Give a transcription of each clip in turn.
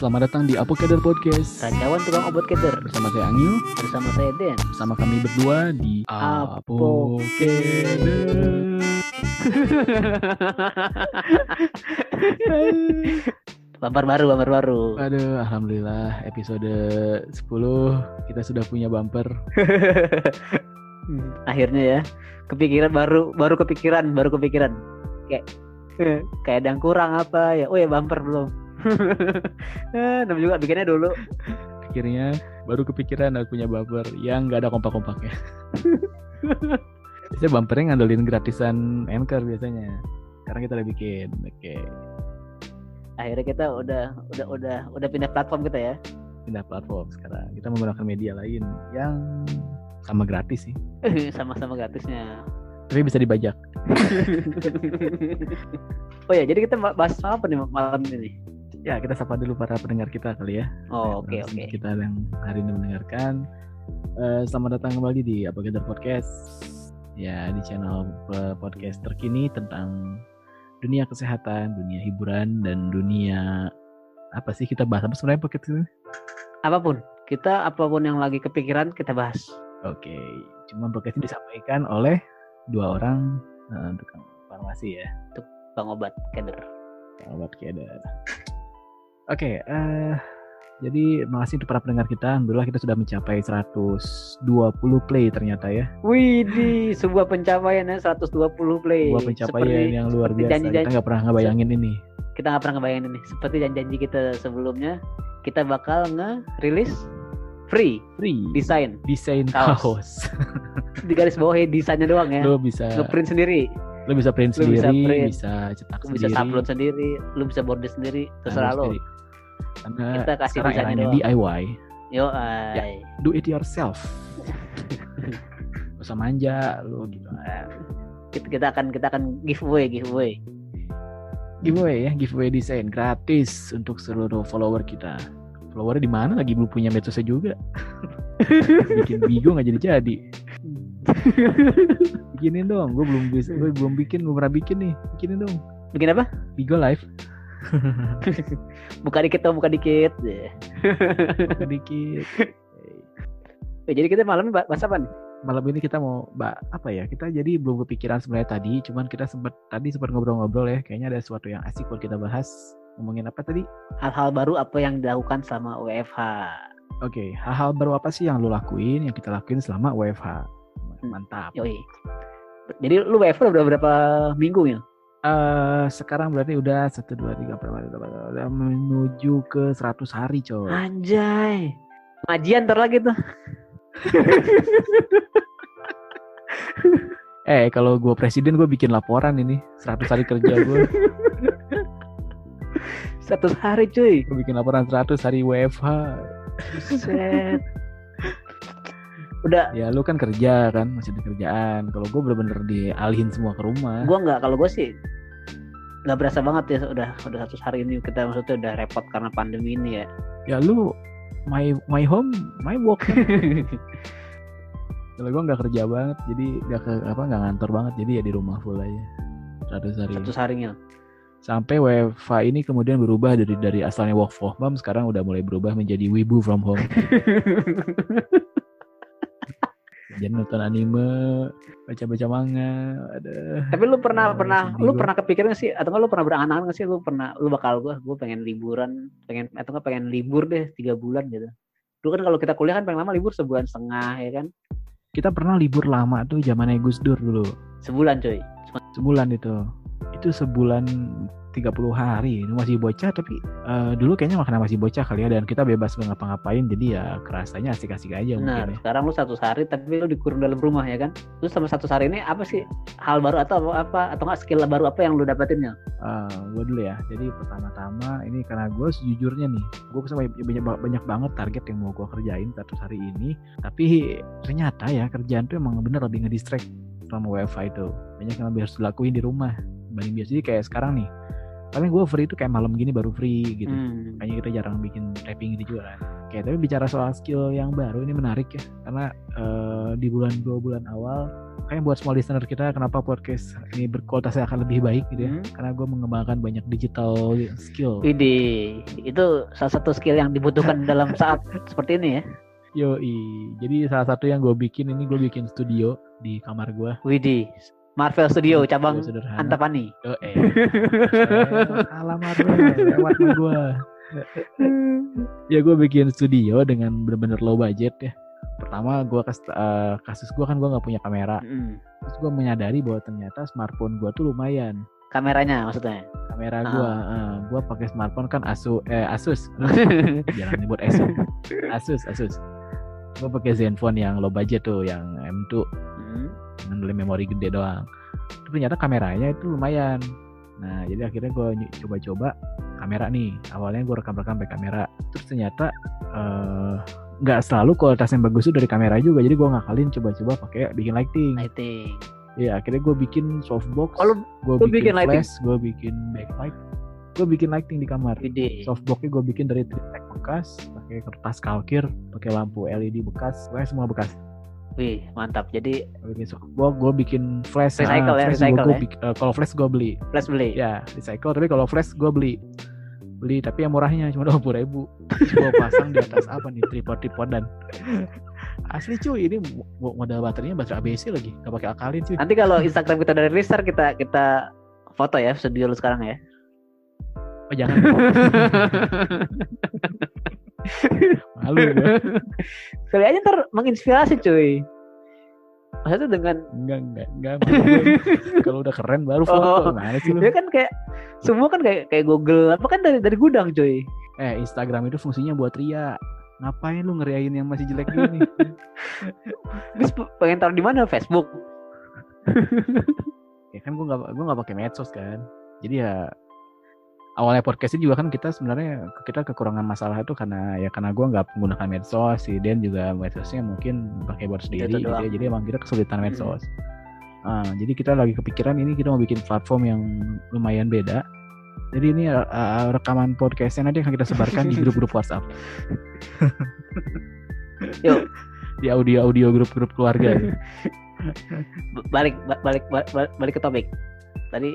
Selamat datang di Apokader Podcast Rajawan tukang obat keder bersama saya Angil, bersama saya Den. bersama kami berdua di Apokader. bumper baru, bumper baru. Aduh, alhamdulillah episode 10 kita sudah punya bumper. Akhirnya ya, kepikiran baru, baru kepikiran, baru kepikiran. Kayak kayak ada yang kurang apa ya? Oh ya bumper belum. Eh, Namanya juga bikinnya dulu. Akhirnya baru kepikiran aku punya bumper yang nggak ada kompak-kompaknya. Biasanya bumpernya ngandelin gratisan Anchor biasanya. Sekarang kita udah bikin. Oke, Akhirnya kita udah udah udah udah pindah platform kita ya. pindah platform sekarang. Kita menggunakan media lain yang sama gratis sih. Sama-sama gratisnya. Tapi bisa dibajak. oh ya, jadi kita bahas apa nih malam ini? Ya, kita sapa dulu para pendengar kita kali ya. Oh, oke Ya, oke. Kita yang hari ini mendengarkan. Eh, selamat datang kembali di Apa Kita Podcast. Ya, di channel eh, podcast terkini tentang dunia kesehatan, dunia hiburan, dan dunia apa sih kita bahas apa sebenarnya podcast ini? Apa pun, kita apa pun yang lagi kepikiran kita bahas. Oke, cuman podcast ini disampaikan oleh dua orang eh, tukang farmasi ya, Bang obat keder. obat keder. Oke, eh jadi makasih untuk para pendengar kita. Alhamdulillah kita sudah mencapai 120 play ternyata ya. Wih, di sebuah pencapaian ya 120 play. Sebuah pencapaian Seperti yang luar biasa. janji-janji- Kita nggak pernah ngebayangin ini. kita nggak pernah ngebayangin ini. Seperti janji-janji kita sebelumnya, kita bakal nge-release free Free desain. desain Kaos. kaos. Di garis bawah desainnya doang ya. Lo bisa Ngeprint sendiri, lo bisa print Lo bisa sendiri, print. bisa cetak lu bisa sendiri. upload sendiri, lu bisa border sendiri, terserah Harus lo. sendiri. Karena Kita kasih desainnya. DIY, Yo, Ya. do it yourself. Gak usah manja lo gitu. Kita, kita akan kita akan giveaway, giveaway. giveaway ya giveaway desain gratis untuk seluruh follower kita followernya di mana lagi belum punya medsosnya juga bikin bigo nggak jadi jadi bikinin dong gue belum bisa gue belum bikin belum pernah bikin nih bikinin dong Bikin apa? bigo live Buka dikit dong, buka dikit. Ya. sedikit Ya, jadi kita malam bahas apa nih? malam ini kita mau mbak apa ya kita jadi belum kepikiran sebenarnya tadi cuman kita sempat tadi sempat ngobrol-ngobrol ya kayaknya ada sesuatu yang asik buat kita bahas ngomongin apa tadi Hal-hal baru apa yang dilakukan selama WFH? oke hal-hal baru apa sih yang lo lakuin yang kita lakuin selama WFH mantap Yoi. Jadi lu WFH udah berapa minggu ya? eh sekarang berarti udah satu dua tiga empat udah menuju ke 100 hari coy. Anjay. Pengajian ntar lagi tuh. Eh kalau gue presiden gue bikin laporan ini 100 hari kerja gue. Satu hari cuy. gue bikin laporan 100 hari WFH. Set. Udah Ya lu kan kerja kan masih ada kerjaan. Kalau gue bener-bener dialihin semua ke rumah. gua nggak kalau gue sih nggak berasa banget ya udah udah satu hari ini kita maksudnya udah repot karena pandemi ini ya. Ya lu my my home my work. Kalau gue nggak kerja banget jadi nggak ke apa nggak ngantor banget jadi ya di rumah full aja 100 hari. Satu harinya. sampai WFH ini kemudian berubah dari dari asalnya work from home sekarang udah mulai berubah menjadi wibu from home jadi nonton anime baca-baca manga ada Tapi lu pernah Ya, pernah lu pernah kepikiran sih? Atau nggak lu pernah berangan-angan gak sih? Lu pernah lu bakal gua gua pengen liburan pengen atau nggak pengen libur deh tiga bulan gitu. Dulu kan kalau kita kuliah kan paling lama libur sebulan setengah ya kan? Kita pernah libur lama tuh zamannya Gus Dur dulu. Sebulan coy. sebulan itu itu sebulan 30 hari ini masih bocah tapi eh, dulu kayaknya karena masih bocah kali ya dan kita bebas ngapa-ngapain jadi ya kerasanya asik-asik aja Benar. mungkin ya. Sekarang lu satu hari tapi lu dikurung dalam rumah ya kan. Terus sama satu hari ini apa sih hal baru atau apa, atau nggak skill baru apa yang lu dapetinnya? gue dulu ya jadi pertama-tama ini karena gue sejujurnya nih gue banyak, banyak banyak banget target yang mau gue kerjain satu hari ini tapi ternyata ya kerjaan tuh emang bener lebih ngedistract selama WFH itu banyak yang lebih harus dilakuin di rumah banding biasa jadi kayak sekarang nih paling gue free itu kayak malam gini baru free gitu Hmm. Kayaknya kita jarang bikin tapping gitu juga kan. Oke, tapi bicara soal skill yang baru ini menarik ya. Karena eh, di bulan dua bulan awal, kayaknya buat small listener kita, kenapa podcast ini berkualitasnya akan lebih baik gitu ya. Hmm. Karena gue mengembangkan banyak digital skill. Widih, itu salah satu skill yang dibutuhkan dalam saat seperti ini ya. Yoi. Jadi salah satu yang gue bikin ini gue bikin studio di kamar gue. Widih, Marvel Studio cabang sederhana. Antapani. Yo, eh. Alamat gue, lewat gue. ya gue bikin studio dengan bener-bener low budget ya. Pertama gue kasus gue kan gue nggak punya kamera. Mm. Terus gue menyadari bahwa ternyata smartphone gue tuh lumayan. Kameranya maksudnya. Kamera Ah. gue, gue pakai smartphone kan Asus, eh Asus, jangan nyebut Asus, Asus, Asus. Gue pakai Zenfone yang low budget tuh, yang M2 Dengan memori gede doang. Tapi ternyata kameranya itu lumayan. Nah, jadi akhirnya gue coba-coba kamera nih. Awalnya gue rekam-rekam pakai kamera. Terus ternyata eh, nggak selalu kualitas yang bagus itu dari kamera juga. Jadi gue ngakalin coba-coba pakai bikin lighting. Lighting. Iya, akhirnya gue bikin softbox. Oh, lu- gue bikin, bikin lighting? flash, gue bikin backlight. Gue bikin lighting di kamar. Widih. Softboxnya gue bikin dari triplek bekas, pakai kertas kalkir, pakai lampu LED bekas, pokoknya semua bekas. Wih, mantap. Jadi Gue softbox, gue bikin flash. Recycle ya, flash recycle gua, ya. eh, kalau flash gue beli, flash beli. ya recycle. Tapi kalau flash gue beli, beli tapi yang murahnya cuma dua puluh ribu. Gue pasang di atas apa nih tripod tripodan. Asli cuy, ini mo- modal baterainya baterai ABC lagi, gak pakai akalin cuy. Nanti kalau Instagram kita dari Listar kita kita foto ya studio lu sekarang ya. Oh jangan, malu gue. Kali aja ntar menginspirasi cuy. Maksudnya dengan Enggak, enggak, enggak. Kalau udah keren baru foto. Oh. Gimana sih lu? dia kan kayak semua kan kayak kayak Google apa kan dari dari gudang cuy. Eh, Instagram itu fungsinya buat ria. Ngapain lu ngeriain yang masih jelek gini? Terus pe- pengen taruh di mana Facebook? ya kan gue nggak gue nggak pakai medsos kan. Jadi ya awalnya podcast ini juga kan kita sebenarnya kita kekurangan masalah itu karena ya karena gue nggak menggunakan medsos si Dan juga medsosnya mungkin pakai buat sendiri Itu gitu ya. jadi emang kita kesulitan Hmm. medsos Ah, jadi kita lagi kepikiran ini kita mau bikin platform yang lumayan beda jadi ini uh, rekaman podcastnya nanti akan kita sebarkan di grup-grup WhatsApp Yuk. di audio audio grup-grup keluarga ya. Balik ba- balik ba- ba- balik ke topik. Tadi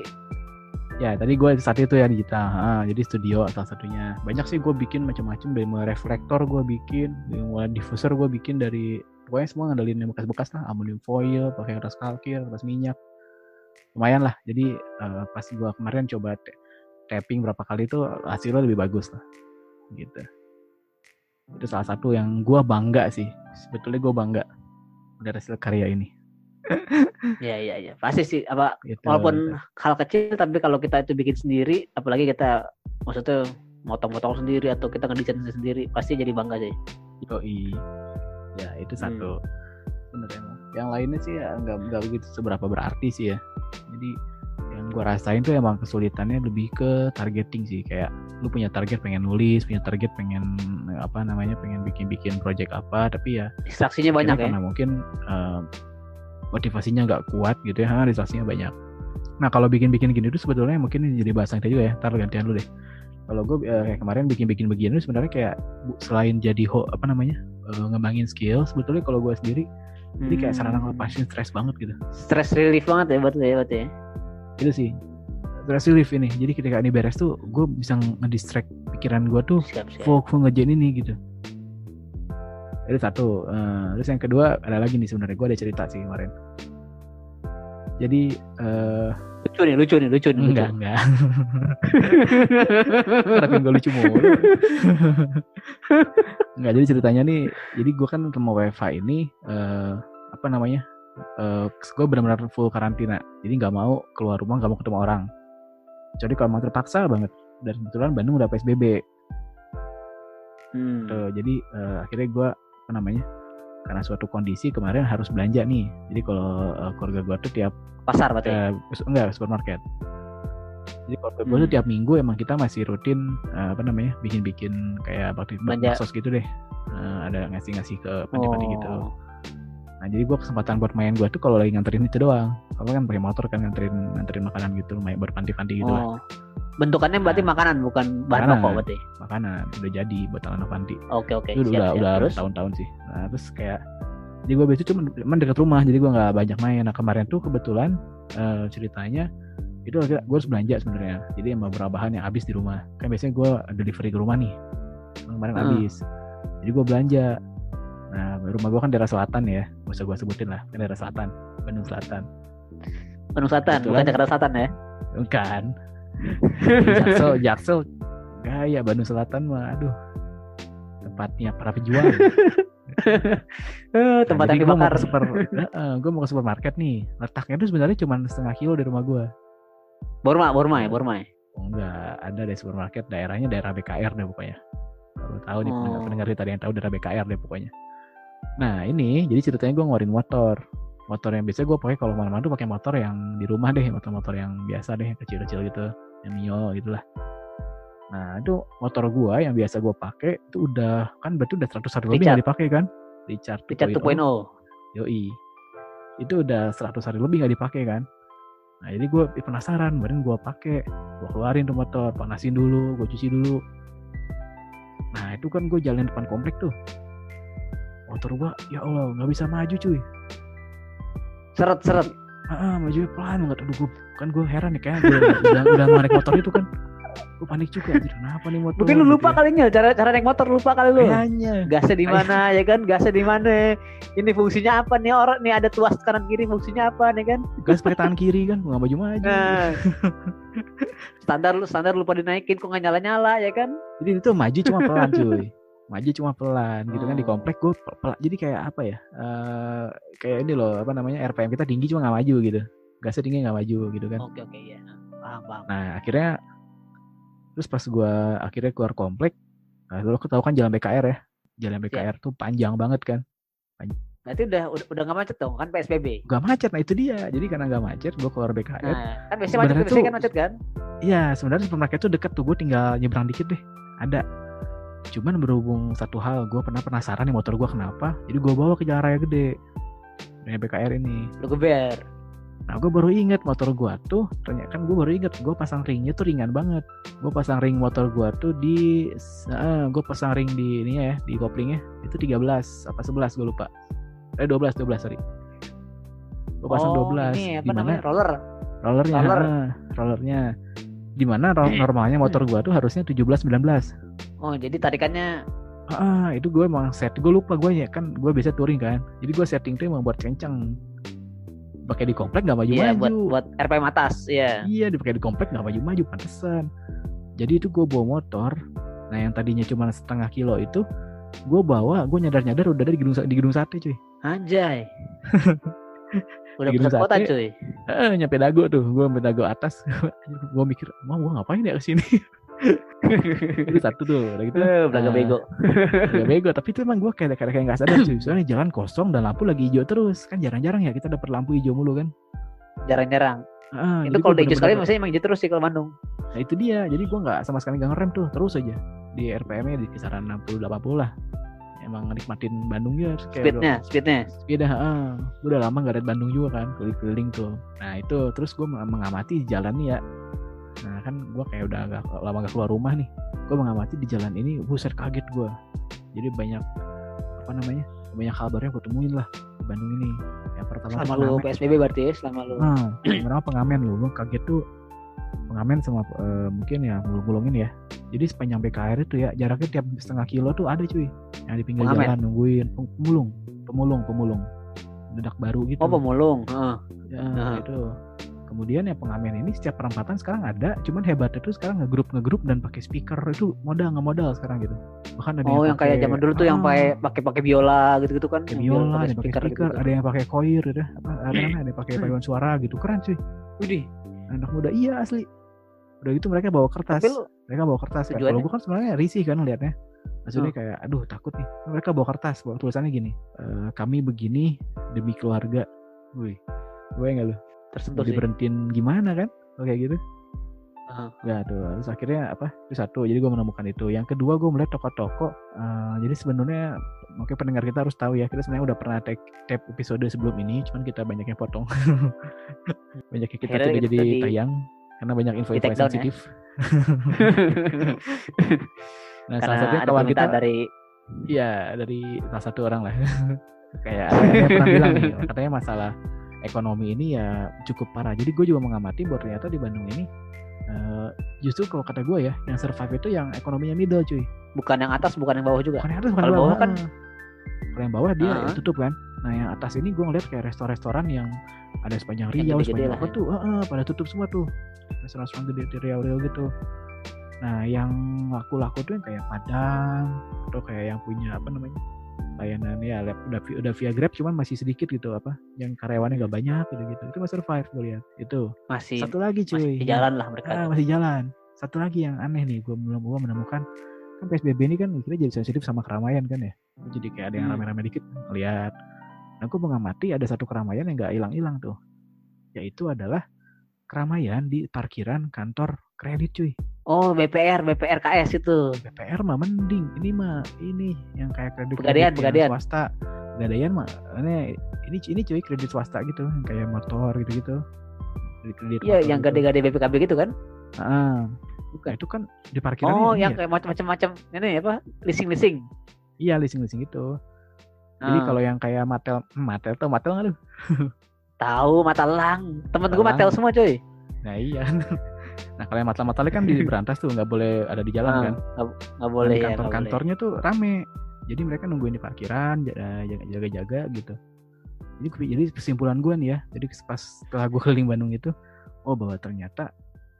Ya tadi gue saat itu ya digital, Ah, jadi studio salah satunya. Banyak sih gue bikin macam-macam dari mulai reflektor gue bikin, dari mulai diffuser gue bikin dari pokoknya semua ngandelin bekas-bekas lah, aluminium foil, pakai kertas kalkir, kertas minyak, lumayan lah. Jadi eh, pas gue kemarin coba ta- tapping berapa kali itu hasilnya lebih bagus lah, gitu. Itu salah satu yang gue bangga sih, sebetulnya gue bangga dari hasil karya ini. Ya ya ya pasti sih apa Gitu. walaupun hal kecil tapi kalau kita itu bikin sendiri apalagi kita maksudnya motong-motong sendiri atau kita ngedesain sendiri pasti jadi bangga sih. Yoi. Ya itu satu. Bener emang. Yang lainnya sih ya nggak nggak begitu seberapa berarti sih ya. Jadi yang gua rasain tuh emang kesulitannya lebih ke targeting sih kayak lu punya target pengen nulis, punya target pengen apa namanya pengen bikin-bikin project apa tapi ya Distraksinya banyak ya. karena mungkin eh, motivasinya nggak kuat gitu ya, ha, distraksinya banyak. Nah kalau bikin-bikin gini tuh sebetulnya mungkin ini jadi bahasan kita juga ya, ntar gantian lu deh. Kalau gue kayak kemarin bikin-bikin begini tuh sebenarnya kayak selain jadi ho, apa namanya eh, ngembangin skill, sebetulnya kalau gue sendiri jadi kayak Hmm. sarana ngelepasin stres banget gitu. stress relief banget ya buat lu ya buat ya. Itu sih stress relief ini. Jadi ketika ini beres tuh gue bisa ngedistract pikiran gue tuh Siap siap. full full ngerjain ini gitu. Itu satu. Eh, terus yang kedua ada lagi nih sebenarnya gue ada cerita sih kemarin. Jadi eh Lucu nih lucu nih lucu nih. lucu. enggak enggak. Tapi gue lucu mulu. enggak jadi ceritanya nih. Jadi gue kan mau wifi ini eh apa namanya? Eh gue benar-benar full karantina. Jadi nggak mau keluar rumah, nggak mau ketemu orang. Jadi kalau mau terpaksa banget. Dan kebetulan Bandung udah PSBB. Hmm. Tuh, jadi eh, akhirnya gue apa namanya karena suatu kondisi kemarin harus belanja nih jadi kalau eh, keluarga gue tuh tiap Pasar berarti. eh, enggak supermarket jadi keluarga gue tuh Hmm. tiap minggu emang kita masih rutin eh, apa namanya bikin-bikin kayak bakti baksos gitu deh Eh, ada ngasih-ngasih ke panti-panti gitu Oh. nah jadi gue kesempatan buat main gue tuh kalau lagi nganterin itu doang kalau kan pakai motor kan nganterin nganterin makanan gitu main berpanti-panti gitu lah Oh. Bentukannya berarti Nah. makanan bukan bahan Makanan. pokok berarti. makanan udah jadi buat anak Novanti Oke oke. itu siap, udah siap. udah tahun-tahun sih nah terus kayak jadi gue biasanya cuma dekat rumah jadi gue nggak banyak main nah kemarin tuh kebetulan eh, ceritanya itu gue harus belanja sebenarnya jadi emang beberapa bahan yang habis di rumah kan biasanya gue delivery ke rumah nih kemarin Hmm. habis jadi gue belanja nah rumah gue kan daerah selatan ya gak usah gue sebutin lah kan daerah selatan Bandung Selatan Bandung Selatan, Kebetulan. bukan Jakarta Selatan ya. bukan Jaksel Jaksel gaya Bandung Selatan mah aduh tempatnya para pejuang Eh, tempat Nah, yang jadi gua mau dibakar. super, gue mau ke supermarket nih. Letaknya itu sebenarnya cuma setengah kilo dari rumah gue. Borma, Borma ya, Borma ya. Oh, enggak, ada deh supermarket daerahnya daerah BKR deh pokoknya. Kalau tahu nih Oh. pendengar, pendengar kita ada yang tahu daerah BKR deh pokoknya. Nah ini jadi ceritanya gue ngeluarin motor. Motor yang biasa gue pakai kalau mana-mana tuh pakai motor yang di rumah deh, motor-motor yang biasa deh, yang kecil-kecil gitu, yang mio gitulah. Nah itu motor gue yang biasa gue pakai itu udah kan berarti udah 100 hari lebih nggak dipakai kan? Richard, Richard 2.0. Yoi. Itu udah 100 hari lebih nggak dipakai kan. Nah jadi gue penasaran, baru gue pakai, gue keluarin tuh motor, panasin dulu, gue cuci dulu. Nah itu kan gue jalan depan komplek tuh. Motor gue, ya Allah nggak bisa maju cuy. Seret seret. Ah, maju pelan banget. Aduh gue kan gue heran nih kayak udah, udah, udah naik motor itu kan. Gue panik juga, anjir kenapa nih motor? Mungkin lu gitu lupa ya. kalinya cara cara naik motor lupa kali lu. Kayaknya. Gasnya di mana ya kan? Gasnya di mana? Ini fungsinya apa nih orang nih ada tuas kanan kiri fungsinya apa nih kan? Gas pakai tangan kiri kan, gue nggak maju maju. Nah. standar lu standar lupa dinaikin kok nggak nyala nyala ya kan? Jadi itu maju cuma pelan cuy. Maju cuma pelan gitu kan di Oh. komplek gue pelan. Jadi kayak apa ya? eh kayak ini loh apa namanya RPM kita tinggi cuma nggak maju gitu. Gasnya tinggi nggak maju gitu kan. Oke oke ya. Paham paham. Nah akhirnya terus pas gue akhirnya keluar komplek, nah, lo tahu kan jalan BKR ya. Jalan BKR tuh panjang banget kan. Berarti udah udah udah nggak macet dong kan PSBB. Gak macet, nah itu dia. Jadi karena gak macet, gue keluar BKR. Nah, kan biasanya macet Sebenarnya biasanya tuh- kan macet kan? Iya, sebenarnya supermarket tuh deket tuh, gue tinggal nyebrang dikit deh. Ada. Cuman berhubung satu hal, gue pernah penasaran nih motor gue kenapa. Jadi gue bawa ke jalan raya gede. Dengan BKR ini. Lu geber. Nah gue baru inget motor gue tuh, ternyata kan gue baru inget gue pasang ringnya tuh ringan banget. Gue pasang ring motor gue tuh di, gue pasang ring di ini ya, di koplingnya itu 13 apa 11 gue lupa. Eh 12, 12 sorry. Gue pasang oh, 12. Ini apa Di mana namanya? Roller. rollernya, Roller. rollernya. Di mana ro- normalnya motor gue tuh harusnya 17, 19. Oh, jadi tarikannya Ah, itu gue emang set, gue lupa gue ya kan gue biasa touring kan. Jadi gue setting tuh emang buat kenceng. Pakai di komplek nggak maju-maju. iya buat buat RPM atas, iya. Iya dipakai di komplek nggak maju-maju pantesan. Jadi itu gue bawa motor. Nah yang tadinya cuma setengah kilo itu gue bawa, gue nyadar-nyadar udah ada di gedung di gedung sate cuy. Anjay. Udah pusat kota sate. cuy. Eh, nyampe dago tuh, gue nyampe dago atas. gue mikir, mau gue ngapain ya ke sini? itu satu tuh, udah gitu. Eh, belaga Nah, bego. Gak bego, tapi itu emang gue kayak kayak nggak sadar cuy. Soalnya jalan kosong dan lampu lagi hijau terus. Kan jarang-jarang ya kita dapet lampu hijau mulu kan. Jarang-jarang. Ah, Itu kalau hijau sekali maksudnya emang hijau terus sih kalau Bandung. Nah itu dia, jadi gue nggak sama sekali nggak ngerem tuh, terus aja di RPM-nya di kisaran 60-80 lah. Emang nikmatin Bandung ya, kayak Speednya, speednya. Dah, ah. Gua udah lama gak ada Bandung juga kan, keliling-keliling tuh. Nah itu terus gue mengamati jalan nih ya. Nah kan gue kayak udah agak lama gak keluar rumah nih. Gue mengamati di jalan ini, buset kaget gue. Jadi banyak apa namanya, banyak kabar yang gue temuin lah di Bandung ini. Yang pertama Selama lu. PSBB berarti ya, selama lu. Nah, yang pertama pengamen lu, gue kaget tuh pengamen sama eh, mungkin ya mulung-mulungin ya. Jadi sepanjang BKR itu ya jaraknya tiap setengah kilo tuh ada cuy yang di pinggir Pengamen? jalan nungguin Pem- pemulung, pemulung, pemulung, dedak baru gitu. Oh, pemulung. Heeh. Ya, Nah. itu. Kemudian ya pengamen ini setiap perempatan sekarang ada, cuman hebatnya tuh sekarang ngegrup ngegrup dan pakai speaker itu modal nggak modal sekarang gitu. Bahkan ada Oh, yang kayak pakai- zaman dulu tuh yang Ah, pakai pakai pakai biola gitu-gitu kan. pakai Yang biola, ada yang pakai speaker, gitu-gitu. ada yang pakai choir, ada apa, ada yang ada yang pakai Hmm. paduan suara gitu, keren cuy. Widih, Anak muda iya asli. Udah gitu mereka bawa kertas. tapi lu mereka bawa kertas kan. Kalau gue kan sebenarnya risih kan liatnya. Maksudnya Hmm. kayak aduh takut nih. Mereka bawa kertas, bawa tulisannya gini. "Eh, kami begini demi keluarga. Wih. Gue enggak lu. tersentuh diberhentiin gimana kan? Kayak gitu. Heeh. Ya tuh. Terus akhirnya apa? Itu satu. Jadi gue menemukan itu. Yang kedua gue melihat toko-toko. eh, jadi sebenarnya mungkin pendengar kita harus tahu ya. Kita sebenarnya udah pernah take tape episode sebelum ini. Cuman kita banyak yang potong. banyak yang kita Akhirnya tidak jadi di- tayang. Karena banyak info-info ya. sensitif. nah salah Karena satunya ada kawan kita dari Iya dari salah satu orang lah. Kayak yang pernah bilang nih, katanya masalah ekonomi ini ya cukup parah. Jadi gue juga mengamati bahwa ternyata di Bandung ini eh, justru kalau kata gue ya, yang survive itu yang ekonominya middle cuy. bukan yang atas, bukan yang bawah juga. Bukan yang atas, bukan Kalau yang bawah kan- Kalau yang bawah dia Ah. tutup kan. Nah yang atas ini gue ngeliat kayak restoran-restoran yang ada sepanjang Riau, sepanjang apa ya. tuh, eh, eh, pada tutup semua tuh. Restoran-restoran gede di Riau-Riau gitu. Nah yang laku-laku tuh yang kayak Padang atau kayak yang punya apa namanya layanan ya udah udah via Grab cuman masih sedikit gitu apa yang karyawannya nggak banyak gitu gitu itu masih survive gue lihat itu Masih satu lagi cuy masih jalan lah mereka. Ah, masih jalan satu lagi yang aneh nih gue belum gua menemukan kan PSBB ini kan kira jadi sensitif sama keramaian kan ya jadi kayak ada yang Hmm. rame-rame dikit lihat nah gue mengamati ada satu keramaian yang nggak hilang-hilang tuh yaitu adalah keramaian di parkiran kantor kredit cuy Oh, BPR, BPR KS itu. BPR mah mending ini mah ini yang kayak kredit Pegadaian, kredit pegadaian. swasta pegadaian mah ini ini ini cuy kredit swasta gitu yang kayak motor gitu gitu kredit Iya, yang gitu. gede-gede BPKB gitu kan? Ah, Bukan. itu kan di parkiran Oh, ini yang ya. kayak macam-macam ini apa? Leasing-leasing. iya leasing leasing itu jadi Ah, kalau yang kayak matel hmm, matel tuh matel nggak lu tahu mata lang. Temen gue matel semua, coy. nah iya nah kalau yang matel matel kan di berantas tuh nggak boleh ada di jalan Ah, kan Nggak boleh ya, kantor-kantornya tuh rame jadi mereka nungguin di parkiran ja- jaga-jaga gitu jadi jadi kesimpulan gue nih ya jadi pas setelah gue keliling Bandung itu oh bahwa ternyata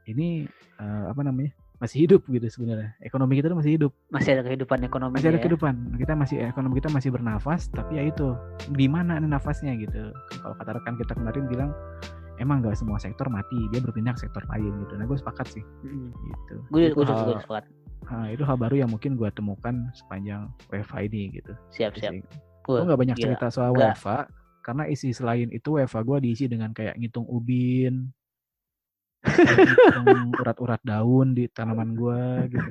ini eh, apa namanya masih hidup gitu sebenarnya ekonomi kita tuh masih hidup Masih ada kehidupan ekonomi masih ada ya. kehidupan kita masih ekonomi kita masih bernafas tapi ya itu di mana nafasnya gitu kalau kata rekan kita kemarin bilang emang nggak semua sektor mati dia berpindah ke sektor lain gitu nah gue sepakat sih Mm. gitu Gue Itu gue hal- sepakat. ah, itu hal baru yang mungkin gue temukan sepanjang WFA ini gitu Siap, siap. Gue nggak banyak gila. cerita soal. WFA karena isi selain itu WFA gue diisi dengan kayak ngitung ubin, urat-urat daun di tanaman gue gitu.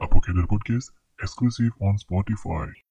Apocalypse Podcast exclusive on Spotify.